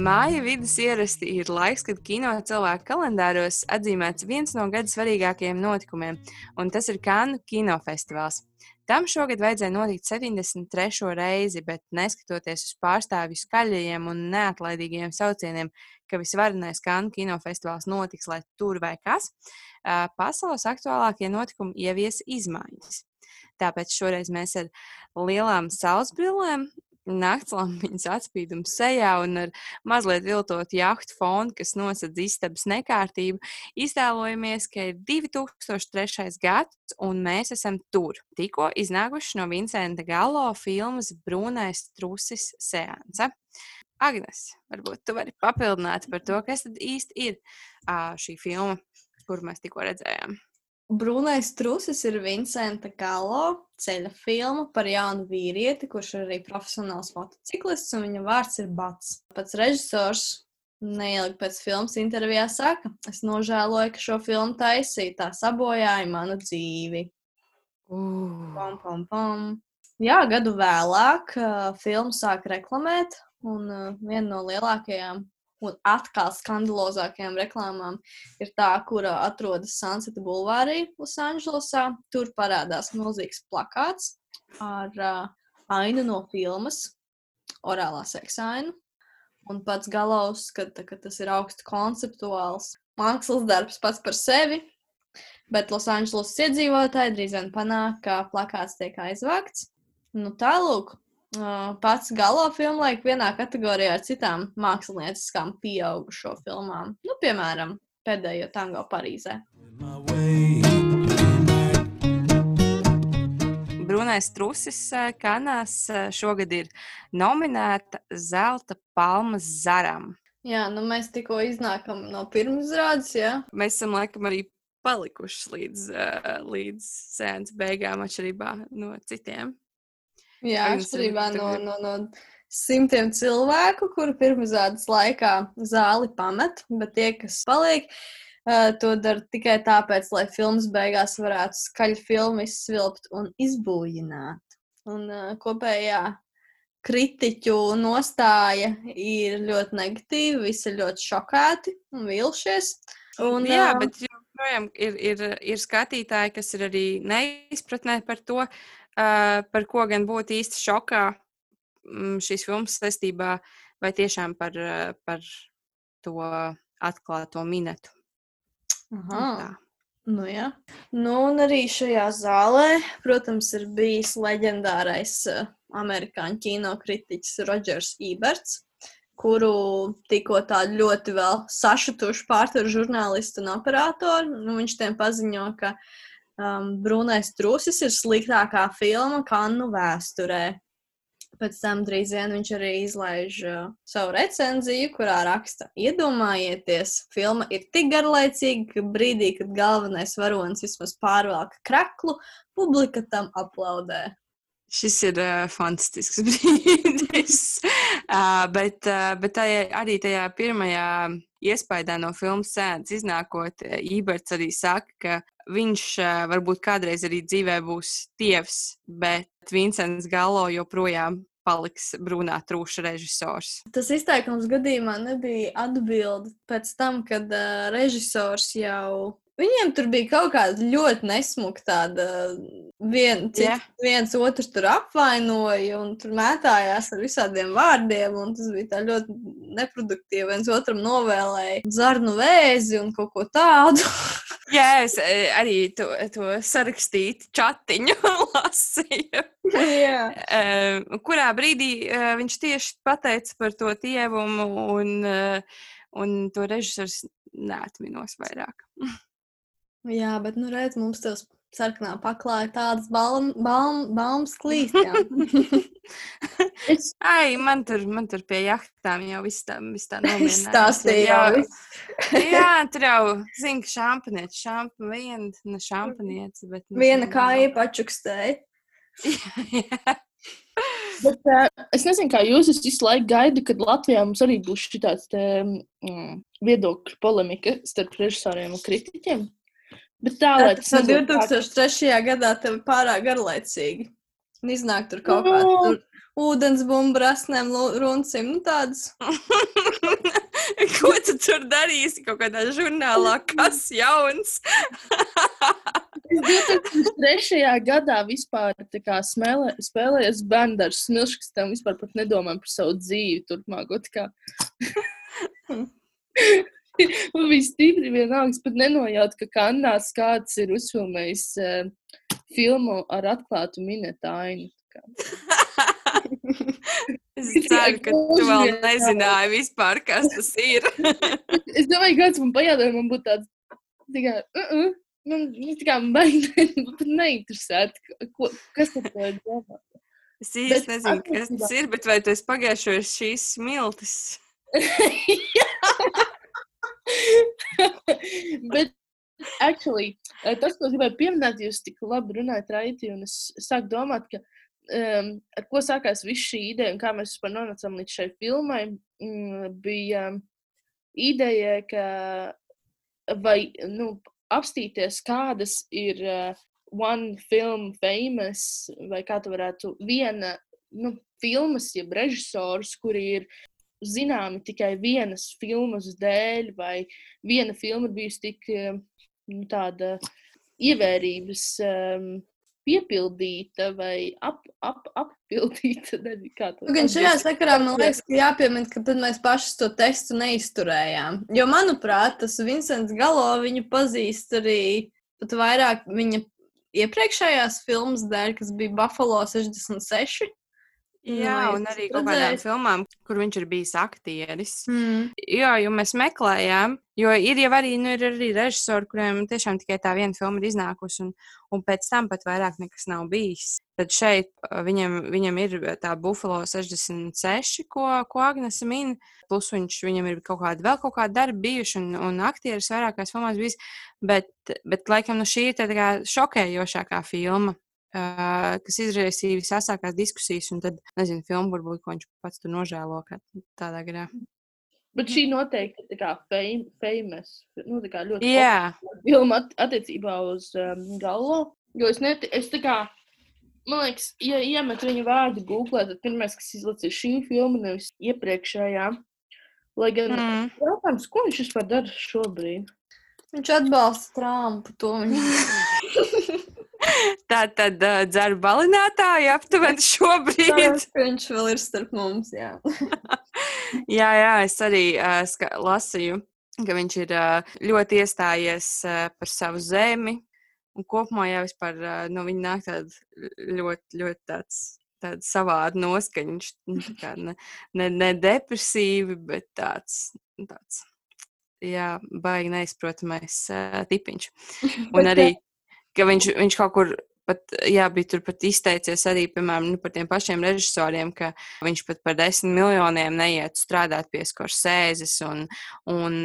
Māja vidus ierasti ir laiks, kad kino cilvēku kalendāros atzīmēts viens no gada svarīgākajiem notikumiem, un tas ir Kanu kinofestivāls. Tam šogad vajadzēja notikt 73. reizi, bet neskatoties uz pārstāvju skaļajiem un neatlaidīgajiem saucieniem, ka visvarenais Kanu kinofestivāls notiks, lai tur vai kas, pasaules aktuālākie notikumi ievies izmaiņas. Tāpēc šoreiz mēs ar lielām saules brillēm naktslampiņas atspīdumu sejā un ar mazliet viltotu jahtu fonu, kas nosedz istabas nekārtību, iztēlojamies, ka ir 2003. gads un mēs esam tur. Tikko iznākuši no Vincenta Galo filmas Brūnais trusis seansa. Agnes, varbūt tu vari papildināt par to, kas tad īsti ir šī filma, kur mēs tikko redzējām. Brūnais trusis ir Vincenta Galo ceļa filma par jaunu vīrieti, kurš ir arī profesionāls motociklists, un viņa vārds ir Bats. Pats režisors neilgi pēc filmas intervijā saka, es nožēloju, ka šo filmu taisīju, tā sabojāja manu dzīvi. Uh. Pom, pom, pom. Jā, gadu vēlāk uh, filmu sāk reklamēt, un uh, viena no lielākajām un atkal skandalozākajām reklāmām ir tā, kura atrodas Sunseta Bulvārī, Losandželosā. Tur parādās milzīgs plakāts ar uh, ainu no filmas, orālā seksa ainu. Un pats Galovs skata, ka tas ir augstu konceptuāls mākslas darbs pats par sevi, bet Losandželosas iedzīvotāji drīz vien panāk, ka plakāts tiek aizvākts. Nu, tālūk, pats galo filmu laika vienā kategorijā ar citām mākslinieckām pieaugušo filmām. Nu, piemēram, pēdējo tango Parīzē. Brunais trusis kanās šogad ir nominēta Zelta palmas zaram. Jā, nu mēs tikko iznākam no pirmsrādes, jā. Mēs esam laikam arī palikuši līdz, līdz sēnes beigām atšķirībā no citiem. Jā, atšķirībā no, no, no simtiem cilvēku, kuru pirmizrādes laikā zāli pamet, bet tie, kas paliek, uh, to dara tikai tāpēc, lai filmas beigās varētu skaļi filmu izsvilpt un izbūjināt. Un uh, kopējā kritiķu nostāja ir ļoti negatīva, visi ir ļoti šokēti un vilšies. Un, Jā, uh, bet joprojām ir, ir, ir skatītāji, kas ir arī neizpratnē par to, par ko gan būtu īsti šokā mm, šīs filmas saistībā, vai tiešām par, par to atklāto minētu. Aha. Nu, jā. nu, un arī šajā zālē, protams, ir bijis leģendārais uh, amerikāņu kino kritiķis Rodžers Iberts, kuru tikko tā ļoti vēl sašutuši pārtver žurnālistu un operatoru. Nu, viņš tiem paziņo, ka uh, um, Brūnais trusis ir sliktākā filma Kannu vēsturē. Pēc tam drīz vien viņš arī izlaiž uh, savu recenziju, kurā raksta: Iedomājieties, filma ir tik garlaicīga, ka brīdī, kad galvenais varonis vismaz pārvelk kraklu, publika tam aplaudē. Šis ir uh, fantastisks brīdis. uh, bet uh, bet tajā, arī tajā pirmajā iespējā no filmas sēdes iznākot, Iberts arī saka, ka viņš uh, varbūt kādreiz arī dzīvē būs tievs, bet Vincents Galo joprojām paliks brūnā trūša režisors. Tas izteikums gadījumā nebija atbilde pēc tam, kad uh, režisors jau Viņiem tur bija kaut kāda ļoti nesmuka tāda, vien, cits, yeah. viens otru tur apvainoja un tur mētājās ar visādiem vārdiem, un tas bija tā ļoti neproduktīvi. viens otram novēlēja zarnu vēzi un kaut ko tādu. Jā, es e, arī to, to sarakstītu chatiņu lasīju. Uh, kurā brīdī uh, viņš tieši pateica par to tievumu, un, uh, un to režisors neatminos vairāk. Jā, bet, nu, redz, mums tas sarkanā paklāja tādas baumas balm, balm klīst. es... Ai, man tur, man tur pie jahtām jau viss tā, viss tā nomierināja. jau. jā, tur jau, zinu, ka šampanietis, šampa, viena, ne šampanietis, bet. Nu, viena kāja pačukstēja. jā. Bet, uh, es nezinu, kā jūs esat visu laiku gaidījis, kad Latvijā mums arī būs šī tāds mm, viedokļu polemika starp režisoriem un kritiķiem. Bet tā, lai tas no 2003. gadā tev pārāk garlaicīgi. Iznāk tur kaut no. kāda. Tur ūdens bumbu rasnēm, runcim, nu tādas. Ko tu tur darīsi? Kaut kādā žurnālā, kas jauns? Es 2003. gadā vispār kā smēlē, spēlējos bērnu ar smilškas, tam vispār pat nedomāju par savu dzīvi turpmāko. Man bija stipri vienalga, pat nenojautu, ka Kanās kāds ir uzfilmējis uh, filmu ar atklātu kā. Es ceru, ka tu vēl nezināji vispār, kas tas ir. Es domāju, ka kāds man pajautāja, man būtu tāds, tā kā, uh -uh. Man, tā kā man ko, kas to ir. Es īsti nezinu, kas tas ir, bet vai tu esi pagājušos šīs smiltis? Bet, actually, eh, tas, ko gribēju pieminēt, jūs tik labi runājat, Raiti, un es sāku domāt, ka um, ar ko sākās viss šī ideja un kā mēs vispār nonācām līdz šai filmai, mm, bija ideja, ka vai, nu, apstīties, kādas ir uh, one film famous, vai kā tu varētu, viena, nu, filmas, jeb režisors, kuri ir zināmi tikai vienas filmas dēļ, vai viena filma ir bijusi tik eh, nu, tāda ievērības um, piepildīta vai ap, ap, appildīta. nezinu, Nu, Gan šajā sakarā man liekas, ka jāpiemina, ka tad mēs paši to tekstu neizturējām. Jo, manuprāt, tas Vincents Galo viņu pazīst arī pat vairāk viņa iepriekšējās filmas dēļ, kas bija Buffalo 66. Jā, vai un arī kaut kādām filmām, kur viņš ir bijis aktieris. Mm. Jā, jo mēs meklējām, jo ir jau arī, nu, ir arī režisori, kuriem tiešām tikai tā viena filma ir iznākusi, un, un pēc tam pat vairāk nekas nav bijis. Tad šeit viņam, viņam ir tā Buffalo 66, ko, ko Agnese min, plus viņš, viņam ir kaut kādi vēl kaut kādi darbi bijuši, un, un aktieris vairākās filmās bijis, bet, bet laikam, nu, šī ir tā kā šokējošākā filma. Uh, kas izraisīja visākās diskusijas, un tad, nezinu, filmu varbūt, ko viņš pats tur nožēlo, kā tādā garā. Bet šī noteikti ir tā fame, famous, nu, tā kā ļoti populāra filma at, attiecībā uz um, Galo. Jo es, net, es tā kā, man liekas, ja iemet viņa vārdu Google, tad pirmais, kas izlaiž, ir šī filma, nevis iepriekšējā. Lai gan mm. jautājums, ko viņš vispār dara šobrīd? Viņš atbalsta Trumpu. To viņš tā tad uh, dzeru balinātāju aptuveni šobrīd. Ka viņš vēl ir starp mums. Jā. jā, jā, es arī uh, lasīju, ka viņš ir uh, ļoti iestājies uh, par savu zemi. Un kopumā jau vispār uh, no viņa nāk tāda ļoti, ļoti tāds. Tāda savāda noskaņa. Viņš nu, tā ne, ne, ne depresīvi, bet tāds, nu, tāds jā, baigi neizprotamais uh, tipiņš. Un arī, ka viņš, viņš kaut kur pat, jā, bija tur pat izteicies arī, piemēram, nu, par tiem pašiem režisoriem, ka viņš pat par desmit miljoniem neiet strādāt pie Skorsēzes un, un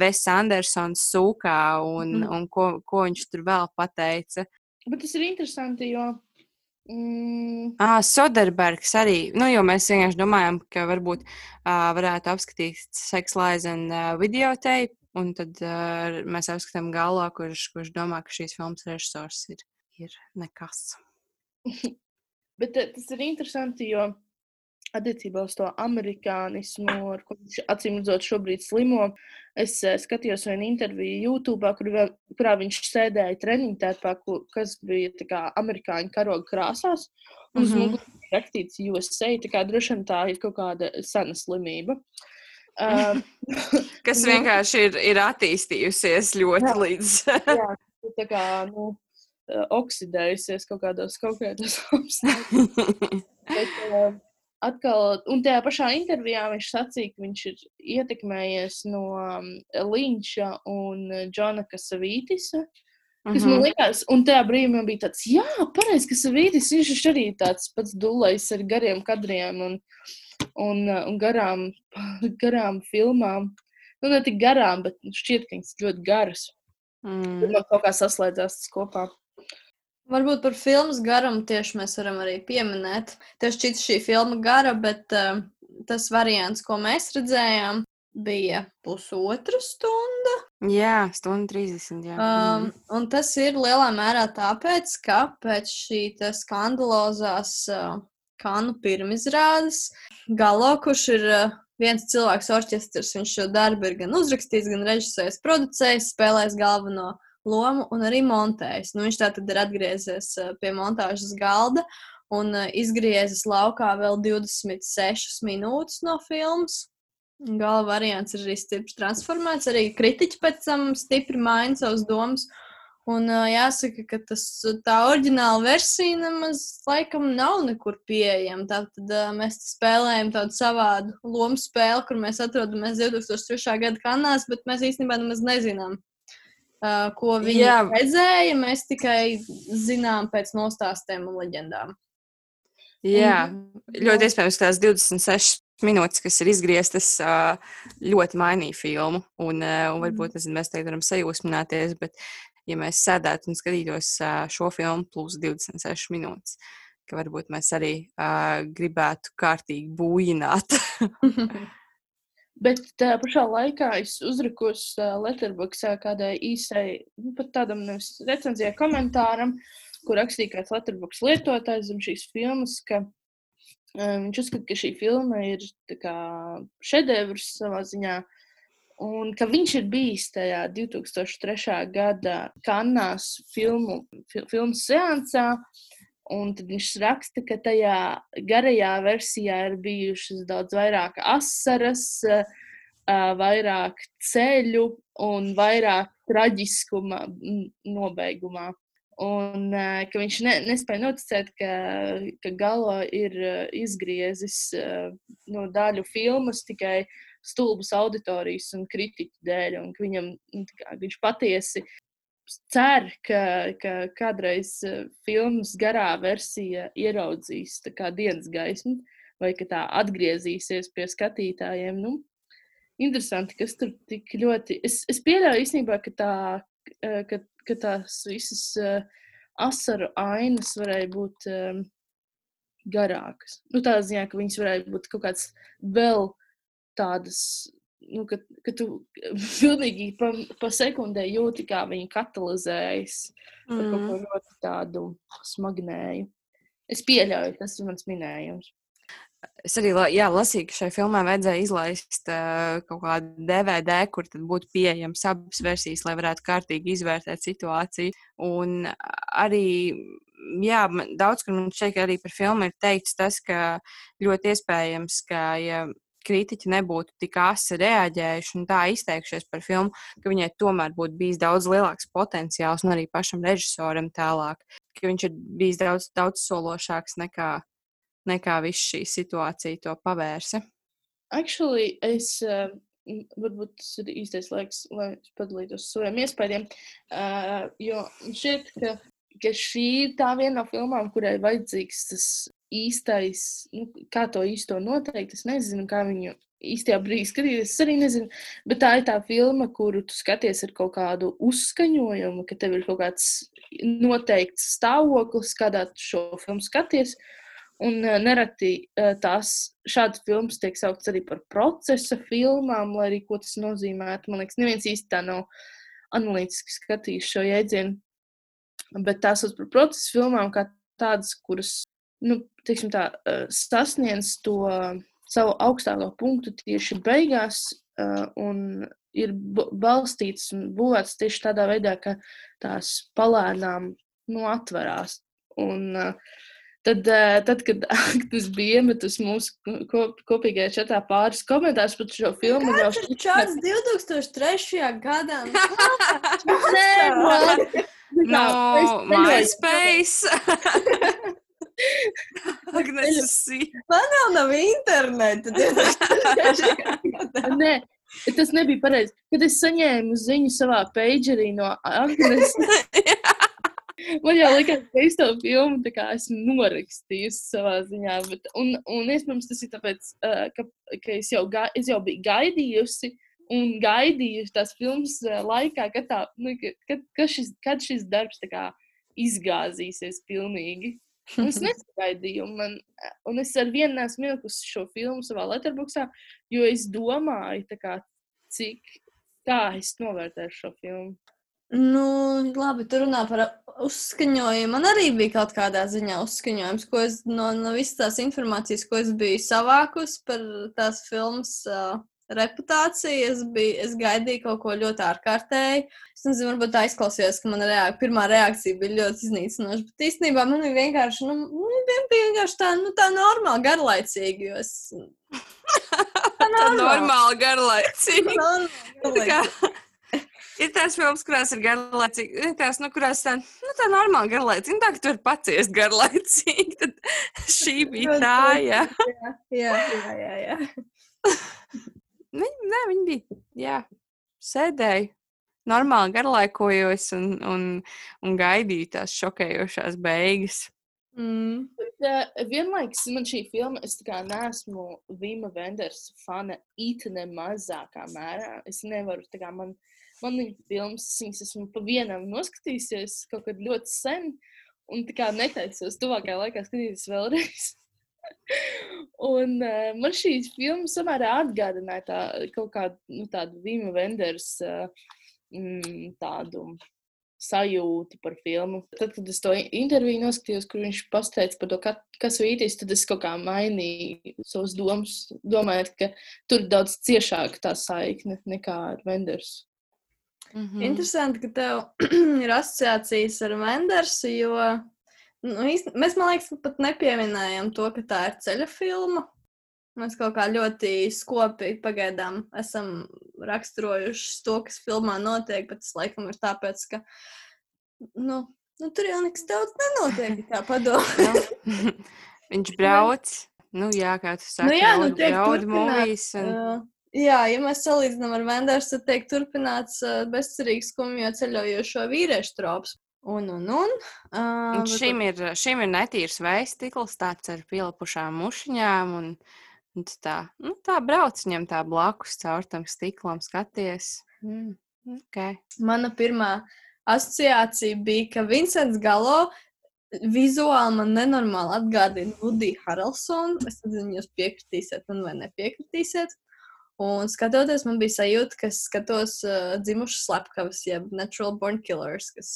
Ves Andersons sūkā un, Mhm. un ko, ko viņš tur vēl pateica. Bet tas ir interesanti, jo. Mm, Ah, Soderbergs arī, nu, jo mēs vienkārši domājam, ka varbūt uh, varētu apskatīt Sex Lies un uh, videoteipu, un tad uh, mēs apskatām galo, kurš, kurš domā, ka šīs filmas režisors ir, ir nekas. bet eh, tas ir interesanti, jo attiecībā uz to amerikānismu, ar ko viņš acīm redzot šobrīd slimo, es eh, skatījos vienu interviju YouTube, kur, vēl- kurā viņš sēdēja treniņu tērpā, ku- kas bija kā amerikāņu karoga krāsās. Uz Mhm. muguras bija rakstīts USA, tā kā droši vien tā ir kaut kāda sena slimība. Um, Kas Nu. vienkārši ir, ir attīstījusies ļoti Jā. līdz. jā, tā kā nu, eh, oksidējusies kaut kādos konkrētos apstākļos. Uh, atkal, un tajā pašā intervijā viņš sacīja, ka viņš ir ietekmējies no um, Līņša un uh, Džona Kasavītisa. Kas man Mhm. liekas, un tajā brīdī man bija tāds, jā, pareizi, ka Savītis viņš ir arī tāds pats dulais ar gariem kadriem un, un, uh, un garām, garām filmām. Nu, ne tik garām, bet šķiet, ka viņas ļoti garas. Mm. Tur man kaut kā saslēdzās tas kopā. Varbūt par filmas garumu tieši mēs varam arī pieminēt. Tieši šķiet šī filma gara, bet uh, tas variants, ko mēs redzējām, bija pusotra stunda. Jā, stunda 30. Jā. Um, un tas ir lielā mērā tāpēc, ka pēc šī te skandalozās uh, Kanu pirmizrādes. Galo, kurš ir uh, viens cilvēks orķestrs, viņš šo darbu ir gan uzrakstījis, gan režisējis, producējis, spēlējis galveno lomu un arī montējis. Nu, viņš tātad ir atgriezies uh, pie montāžas galda un uh, izgriezis laukā vēl 26 minūtes no filmas. Gala variants ir arī stipri transformēts, arī kritiķi pēc tam stipri maina savas domas. Un uh, jāsaka, ka tas, tā oriģināla versija nemaz laikam nav nekur pieejama. Tātad uh, mēs spēlējam tādu savādu lomu spēli, kur mēs atrodamies 2003. gada kanālās, bet mēs īstenībā nemaz nezinām, uh, ko viņi Jā. redzēja. Mēs tikai zinām pēc nostāstiem un leģendām. Jā, un, ļoti iespējams, ka tās 26 minūtes, kas ir izgrieztas, ļoti mainīja filmu. Un, un varbūt nezinu, mēs tagad varam sajūsmināties, bet, ja mēs sēdētu un skatītos šo filmu plus 26 minūtes, ka varbūt mēs arī gribētu kārtīgi būjināt. Bet tā pašā laikā es uzrakos Letterboxā kādai īsai, nu, pat tādam nevis recenzijai komentāram, kur rakstīja kāds Letterbox lietotājs zem šīs filmas, ka Viņš uzskata, ka šī filma ir šedevrs savā ziņā, un ka viņš ir bijis tajā 2003. gada Kanās filmu, fil, filmu seansā. Un tad viņš raksta, ka tajā garajā versijā ir bijušas daudz vairāk asaras, vairāk ceļu un vairāk traģiskuma nobeigumā. Un ka viņš ne, nespēja noticēt, ka, ka Galo ir izgriezis no daļu filmas tikai stulbas auditorijas un kritiķu dēļ. Un viņam, nu, kā, viņš patiesi cer, ka, ka kādreiz filmas garā versija ieraudzīs dienas gaismu, vai ka tā atgriezīsies pie skatītājiem. Nu, interesanti, kas tur tik ļoti. Es, es pieļauju īstenībā, ka tā ka, ka tās visas uh, asaru ainas varēja būt um, garākas. Nu, tā ziņā, ka viņas varēja būt kaut kādas vēl tādas, nu, ka, ka tu pilnīgi pa, pa sekundē jūti, kā viņi katalizējas mm. kaut ko ļoti tādu smagnēju. Es pieļauju, tas ir mans minējums. Es arī jā, lasīju, ka šai filmai vajadzēja izlaist uh, kaut kādu DVD, kur būtu pieejams abas versijas, lai varētu kārtīgi izvērtēt situāciju. Un arī jā, daudz, kur man ka arī par filmu ir teikts tas, ka ļoti iespējams, ka ja kritiķi nebūtu tik asi reaģējuši un tā izteikšies par filmu, ka viņai tomēr būtu bijis daudz lielāks potenciāls un arī pašam režisoram tālāk, ka viņš ir bijis daudz, daudz sološāks nekā nekā viss šī situācija to pavērsa? Actually, es uh, varbūt tas ir īstais laiks, lai es padalītos ar saviem iespējām. Uh, jo šķiet, ka, ka šī ir tā viena no filmām, kurai vajadzīgs tas īstais, nu, kā to īsto noteikt. Es nezinu, kā viņu īstajā brīdī skatīties. Es arī nezinu, bet tā ir tā filma, kuru tu skaties ar kaut kādu uzskaņojumu, ka tev ir kaut kāds noteikts stāvoklis, kādā tu šo filmu skaties. Uh, Un uh, nereti uh, tās šādas filmas tiek sauktas arī par procesa filmām, lai arī ko tas nozīmētu. Man liekas, neviens īsti tā nav analītiski skatījis šo jēdzienu. Bet tās ir par procesa filmām, kā tādas, kuras nu, tā, uh, sasniedz to savu augstāko punktu tieši beigās. Un ir balstīts un būvēts tieši tādā veidā, ka tās palēnām nu, atverās. Un, uh, Tad, eh, tad, kad tas bija iemetis mūsu kop, kopīgajā čatā pāris komentārus par šo filmu, jau šķiet, ka tas ir 2003. gadā. Nē, no, MySpace. Man vēl nav interneta. Nē, tas nebija pareizi. Kad es saņēmu ziņu savā pagerī no Agnes. Man jau likās, ka es to filmu esmu norakstījusi savā ziņā. Bet, un, un iespējams, tas ir tāpēc, uh, ka, ka es, jau ga, es jau biju gaidījusi un gaidījusi tās filmas uh, laikā, kad, tā, nu, kad, kad, šis, kad šis darbs kā, izgāzīsies pilnīgi. Un es nesagaidīju, un, man, un es ar vienu nesmu ielikusi šo filmu savā letterboxā, jo es domāju, kā, cik tā es novērtēšu šo filmu. Nu, labi, tur runā par uzskaņojumu. Man arī bija kaut kādā ziņā uzskaņojums, ko es no, no visas tās informācijas, ko es biju savākusi par tās filmas uh, reputāciju. Es, biju, es gaidīju kaut ko ļoti ārkārtēju. Es nezinu, varbūt tā izklausījās, ka mana reak pirmā reakcija bija ļoti iznīcinoša. Bet īstenībā man bija vienkārši, nu, nu bija vienkārši tā, nu, tā normāli garlaicīgi. Es... Tā normāli garlaicīgi. Normāli garlaicīgi. Ir tās filmas, kurās ir garlaicīgi, ir tās, nu, kurās tā, nu, tā normāli garlaicīgi. Nu, tā, ka tu vari paciest garlaicīgi, tad šī bija tā, jā. jā, jā, jā, jā. Viņa, nē, viņa bija, jā, sēdēja, normāli garlaikojos un, un, un gaidīju tās šokējošās beigas. Mm. Bet, uh, vienlaikus man šī filma, es kā neesmu Vima Venders fana īstenībā mazākā mērā. Es nevaru, tā kā man, man viņa filmas, viņas esmu pa vienam noskatījusies kaut kad ļoti sen, un tā kā netaicos tuvākajā laikā skatīties vēlreiz. un uh, man šī filma samērā atgādināja tā, kaut kādu nu, tādu Vima Venders uh, mm, tādu sajūtu par filmu. Tad, kad es to interviju noskatījos, kur viņš pateica par to, ka, kas vītīs, tad es kaut kā mainīju savus domas, domājot, ka tur ir daudz ciešāka tā saikne nekā ar Vendersu. Mm -hmm. Interesanti, ka tev ir asociācijas ar Vendersu, jo nu, īsti, mēs, man liekas, pat nepieminējam to, ka tā ir ceļa filma. Mēs kaut kā ļoti skopīgi pagaidām esam raksturojuši to, kas filmā notiek, bet tas laikam ir tāpēc, ka nu, nu, tur jau nekas daudz nenotiek. Tā padomā. viņš brauc, nu jā, kā tu saki, Nu jā, nu, brauc, movies un... Uh, jā, ja mēs salīdzinām ar Vendors, tad tiek turpināts uh, bezcerīgs skumjo ceļojošo vīriešu trops. Un, un, un. Uh, Un šim ir, šim ir netīrs veistikls, tāds ar pielipušām mušiņām. Un, un tā, nu, tā brauc viņam tā blakus caur tam stiklam, skaties. Mm, okay. Mana pirmā asociācija bija, ka Vincents Galo vizuāli man nenormāli atgādina Woody Harrelsonu. Es nezinu, jūs piekritīsiet man vai nepiekritīsiet. Un skatoties, man bija sajūta, ka skatos uh, dzimušas slepkavas, jeb Natural Born Killers, kas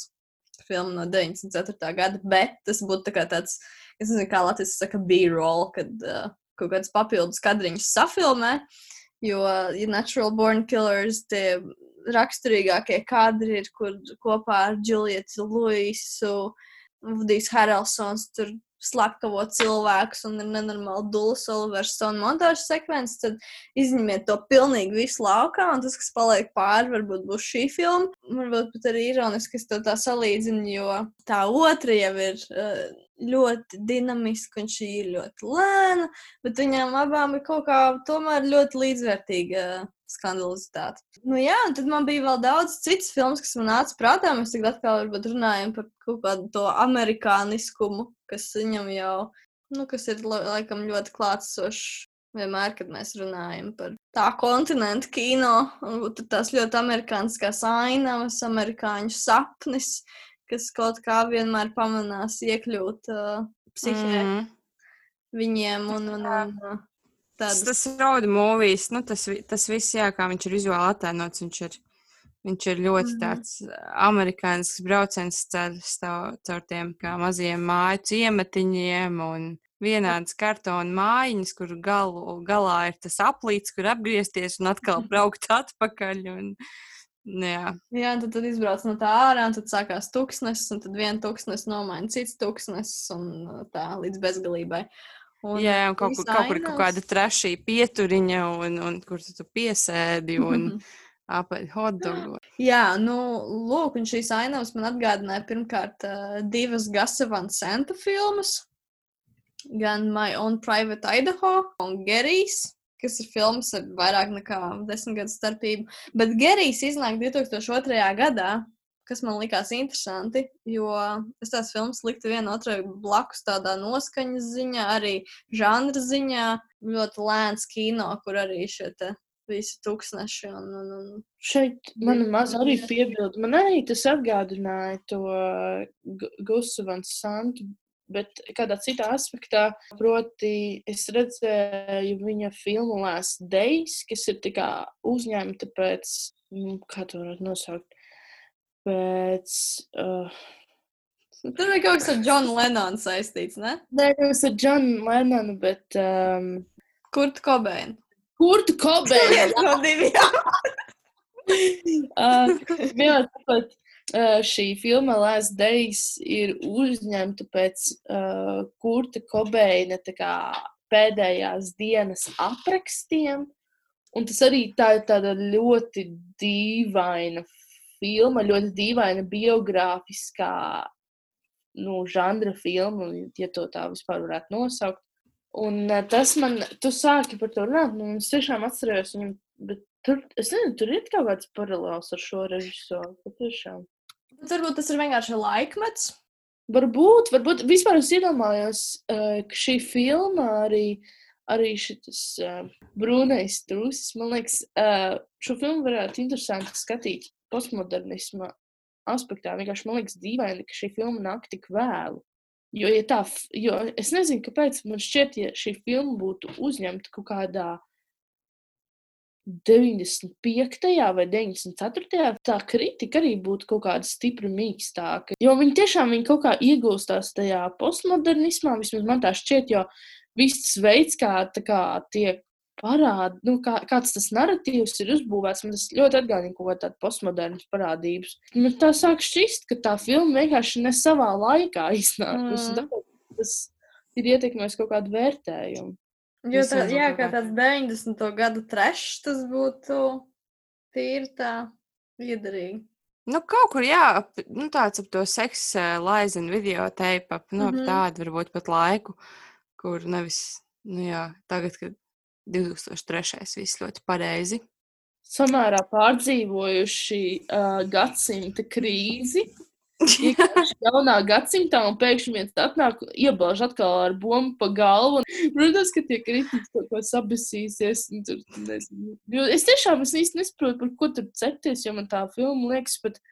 filma no 94. gada, bet tas būtu tā kā tāds, es nezinu, kā Latvijas saka, B-roll, kad uh, kaut kāds papildus kadriņus safilmē, jo ja Natural Born Killers tie raksturīgākie kadri ir, kur kopā ar Julietu Luisu, Vudijs Harrelsons tur slepkavo cilvēkus un ir nenormāli dūlis Oliversona montāžas sekvences, tad izņemiet to pilnīgi visu laukā, un tas, kas paliek pāri, varbūt būs šī filma. Varbūt pat arī ironiski, ka es to tā salīdzinu, jo tā otra jau ir uh, ļoti dinamiska, un šī ir ļoti lēna, bet viņām abām ir kaut kā tomēr ļoti līdzvērtīga skandalizitāte. Nu, jā, un tad man bija vēl daudz citas filmas, kas man nāca prātā. Mēs tagad atkal runājam par kaut kādu to amerikāniskumu, kas viņam jau, nu, kas ir laikam ļoti klātsošs. Vienmēr, kad mēs runājam par tā kontinentu kino, un tur tās ļoti amerikāniskās ainavas, amerikāņu sapnis, kas kaut kā vienmēr pamanās iekļūt uh, psihē mm. viņiem. Un, un, un, uh, Tas, tas road movies, nu, tas, tas viss, jā, kā viņš ir vizuāli attēlots, viņš ir, viņš ir ļoti Mhm. tāds amerikānisks brauciens caur, caur tiem maziem māju ciematiņiem un vienādas kartona mājiņas, kur galu, galā ir tas aplīts, kur apgriezties un atkal braukt atpakaļ. Un, nu jā, Jā, tad, tad izbrauc no tā ārā, un tad sākās tūkstnesis, un tad viena tūkstnesis nomaina cits tūkstnesis, un uh, tā līdz bezgalībai. Un, jā, un kaut, kur, kaut kur kaut kāda trešā pieturiņa, un, un kur tu, tu piesēdi un apaļ hotdogu. Jā, nu, lūk, un šīs ainavas man atgādināja pirmkārt uh, divas Gasa Van Santa filmas, gan My Own Private Idaho un Gerijs, kas ir filmas ar vairāk nekā desmit gadu starpību. Bet Gerijs iznāk 2002. gadā, kas man likās interesanti, jo es tās filmas liktu vienu otrai blakus tādā noskaņas ziņā, arī žanra ziņā, ļoti lēns kino, kur arī šie visi tūkstneši un, un, un Šeit man maz arī piebilda. Man arī tas atgādināja to Gu- Gusu Van Santu, bet kādā citā aspektā, proti, es redzēju viņa filmu Last Days, kas ir uzņemta pēc, nu, kā to varētu nosaukt, pēc. Uh, Tur bija kaut kas ar Džonu Lenonu saistīts, ne? Nē, nevis ar Džonu Lennonu, bet um, Kur tu kobeini? Kurtu Kobeinu. No diviem. uh, vienmēr sakot, uh, šī filma Last Days ir uzņemta pēc uh, Kurta Kobeina kā pēdējās dienas aprakstiem. Un tas arī tā ir tāda ļoti dīvaina filma, ļoti dīvaina biogrāfiskā nu, žanra filma, ja to tā vispār varētu nosaukt. Un uh, tas man, tu sāki par to runāt, un es tiešām atceros viņu, bet tur, es nezinu, tur ir kaut kāds paralēls ar šo režisoru, patiešām. Bet varbūt tas ir vienkārši laikmets. Varbūt, varbūt vispār es iedomājos, uh, ka šī filma arī, arī šis uh, brūnais trūcis, man liekas, šo filmu varētu interesanti skatīt postmodernisma aspektā. Vienkārši man liekas dīvaini, ka šī filma nāk tik vēlu. Jo, ja tā, jo es nezinu, kāpēc man šķiet, ja šī filma būtu uzņemta kaut kādā 95. vai 94. tā kritika arī būtu kaut kāda stipri mīkstāka. Jo viņi tiešām viņi kaut kā iegūstās tajā postmodernismā, vismaz man tā šķiet, jo viss veids, kā, kā tiek parāda, nu, kā, kāds tas narratīvs ir uzbūvēts, man tas ļoti atgādina kaut kādu postmodernas parādības. Man tā sāk šķist, ka tā filma vienkārši ne savā laikā iznākusi. Mm. Tas ir ietekmējis kaut kādu vērtējumu. Jo tā, nezinu, jā, kā tāds 90. gadu trešs, tas būtu tīri tā liederīgi. Nu, kaut kur, jā, ap, nu, tāds ap to seksu, laizinu video teipu, ap, nu, mm. -hmm. tādu varbūt pat laiku, kur nevis, nu, jā, tagad, kad 2003. viss ļoti pareizi. Samērā pārdzīvojuši uh, gadsimta krīzi. Jaunā gadsimtā, un pēkšņi viens atnāk, iebāž atkal ar bumbu pa galvu. Protams, ka tie kritiķi kaut ko sabasīsies. un Tur, nezinu. Es tiešām es īsti nesaprotu, par ko tur cepties, jo man tā filma liekas, bet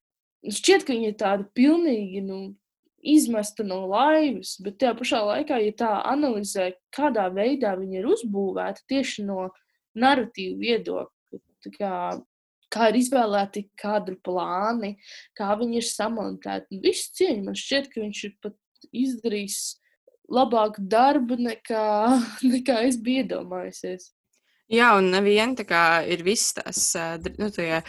šķiet, ka viņa ir tāda pilnīgi nu, izmesta no laivas. Bet tajā pašā laikā, ja tā analizē, kādā veidā viņa ir uzbūvēta tieši no narratīva viedokļa, kā, kā ir izvēlēti kadru plāni, kā viņi ir samontēti. Visu cieņu man šķiet, ka viņš ir pat izdarījis labāku darbu nekā, nekā es biju iedomājusies. Jā, un neviena tā kā ir visas tās nu, tie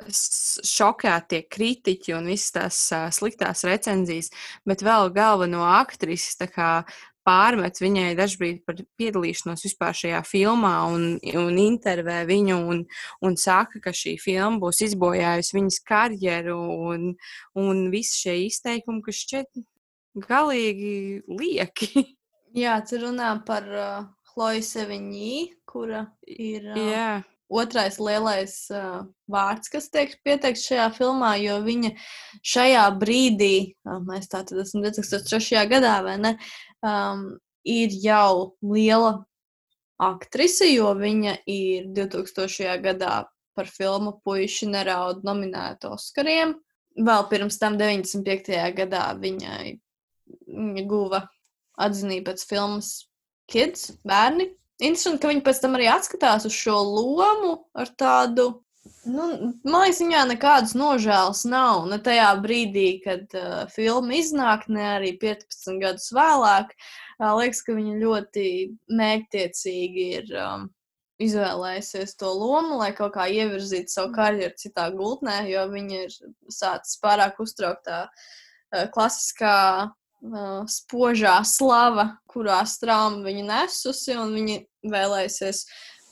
šokētie kritiķi un visas tās sliktās recenzijas, bet vēl galveno aktrises tā kā pārmet viņai dažbrīd par piedalīšanos vispār šajā filmā un, un intervē viņu un, un saka, ka šī filma būs izbojājusi viņas karjeru un, un visi šie izteikumi, kas šķiet galīgi lieki. Jā, tur runā par uh, Chloe Seviņī, kura ir uh, Jā, otrais lielais uh, vārds, kas tiek pieteikts šajā filmā, jo viņa šajā brīdī, uh, mēs tātad esam 2003. gadā, vai ne, um, ir jau liela aktrise, jo viņa ir 2000. gadā par filmu Puiši neraud nominēta Oskariem. Vēl pirms tam 95. gadā viņai viņa guva atzinību pēc filmas Kids, bērni. Interesanti, ka viņi pēc tam arī atskatās uz šo lomu ar tādu. Nu, man liekas, viņā nekādas nožēlas nav. Ne tajā brīdī, kad uh, filma iznāk, ne arī 15 gadus vēlāk. Uh, liekas, ka viņa ļoti mērķtiecīgi ir um, izvēlējusies to lomu, lai kaut kā ievirzītu savu karjeru citā gultnē, jo viņa ir sācis pārāk uztrauktā uh, klasiskā uh, spožā slava, kurā strāma viņa nesusi, un viņa vēlēsies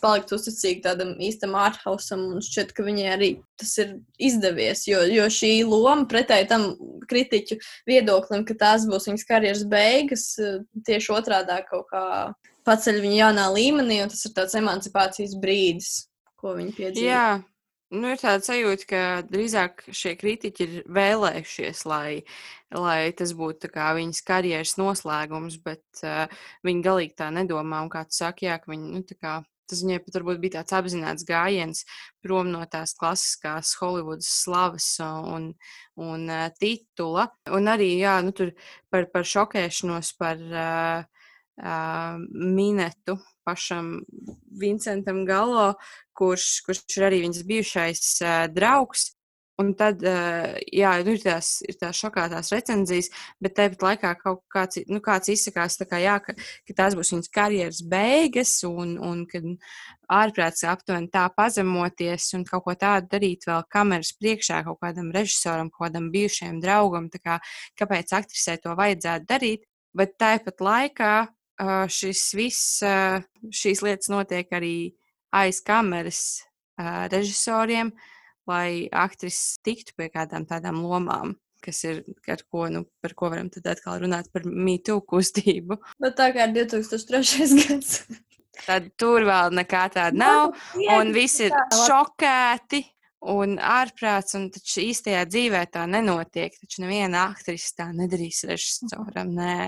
palikt uzticīgi tādam īstam ārhausam, un šķiet, ka viņai arī tas ir izdevies, jo, jo šī loma pretēji tam kritiķu viedoklim, ka tās būs viņas karjeras beigas, tieši otrādā kaut kā paceļ viņu jaunā līmenī, un tas ir tāds emancipācijas brīdis, ko viņi piedzīvo. Jā, nu, ir tāda sajūta, ka drīzāk šie kritiķi ir vēlējušies, lai, lai tas būtu viņas karjeras noslēgums, bet uh, viņi galīgi tā nedomā. Un kā tu saki, jā, viņi, nu, kā, tas viņai pat varbūt bija tāds apzināts gājiens prom no tās klasiskās Holivudas slavas un, un uh, titula. Un arī, jā, nu, par, par šokēšanos par. Uh, Minetu pašam Vincentam Galo, kurš, kurš ir arī viņas bijušais uh, draugs. Un tad, uh, jā, ir tās, ir tās šokātās recenzijas, bet tāpat laikā kaut kāds, nu, kāds izsakās, kā, jā, ka, ka tās būs viņas karjeras beigas, un, un kad ārprāts aptuveni tā pazemoties un kaut ko tādu darīt vēl kameras priekšā kaut kādam režisoram, kaut kādam bijušajam draugam, kā, kāpēc aktrisē to vajadzētu darīt. Bet tāpat laikā šis viss, šīs lietas notiek arī aiz kameras režisoriem. Lai aktris tiktu pie kādām tādām lomām. Kas ir, ar ko, nu, par ko varam tad atkal runāt par mītu kustību. Bet tā kā ir 2003. gads. Tad tur vēl nekā tāda nav. Un visi ir šokēti un ārprāts, un taču īstajā dzīvē tā nenotiek. Taču neviena aktrise tā nedarīs režisoram. Nē.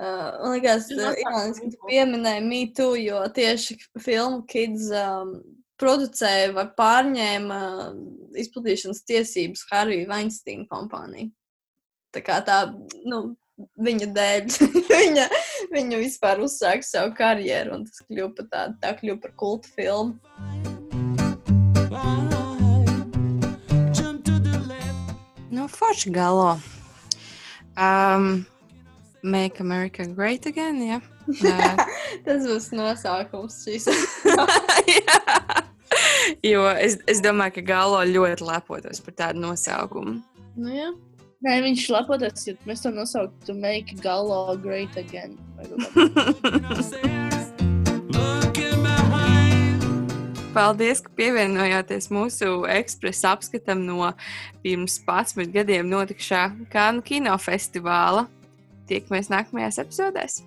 Uh, man liekas, tas ir ironiski, ka tu pieminēji mītu, jo tieši filmu Kids um, producēja vai pārņēma izplatīšanas tiesības Harvija Weinsteina kompānija. Tā kā tā, nu, viņa dēļ, viņa, viņa vispār uzsāka savu karjeru, un tas kļuva par tādu, tā kļuva par kultu filmu. Nu, forši galo. Um, Make America Great Again. Ja? Tas būs nosaukums šīs. jo es, es domāju, ka Galo ļoti lepotos par tādu nosaukumu. Nu, jā. Nē, viņš lepotos, ja mēs to nosauktu Make Galo Great Again. Paldies, ka pievienojāties mūsu ekspresa apskatam no pirms 11 gadiem notikušā Kānu kinofestivāla. Tiekamies nākamajās epizodēs!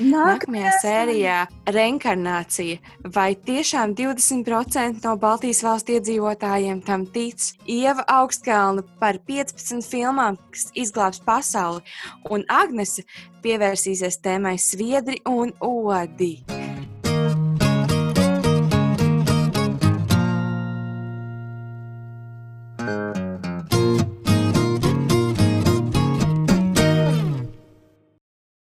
Nākamajā sērijā - reinkarnācija. Vai tiešām 20% no Baltijas valstu iedzīvotājiem tam tic? Ieva Augstkalna par 15 filmām, kas izglābs pasauli, un Agnese pievērsīsies tēmai Sviedri un Odi.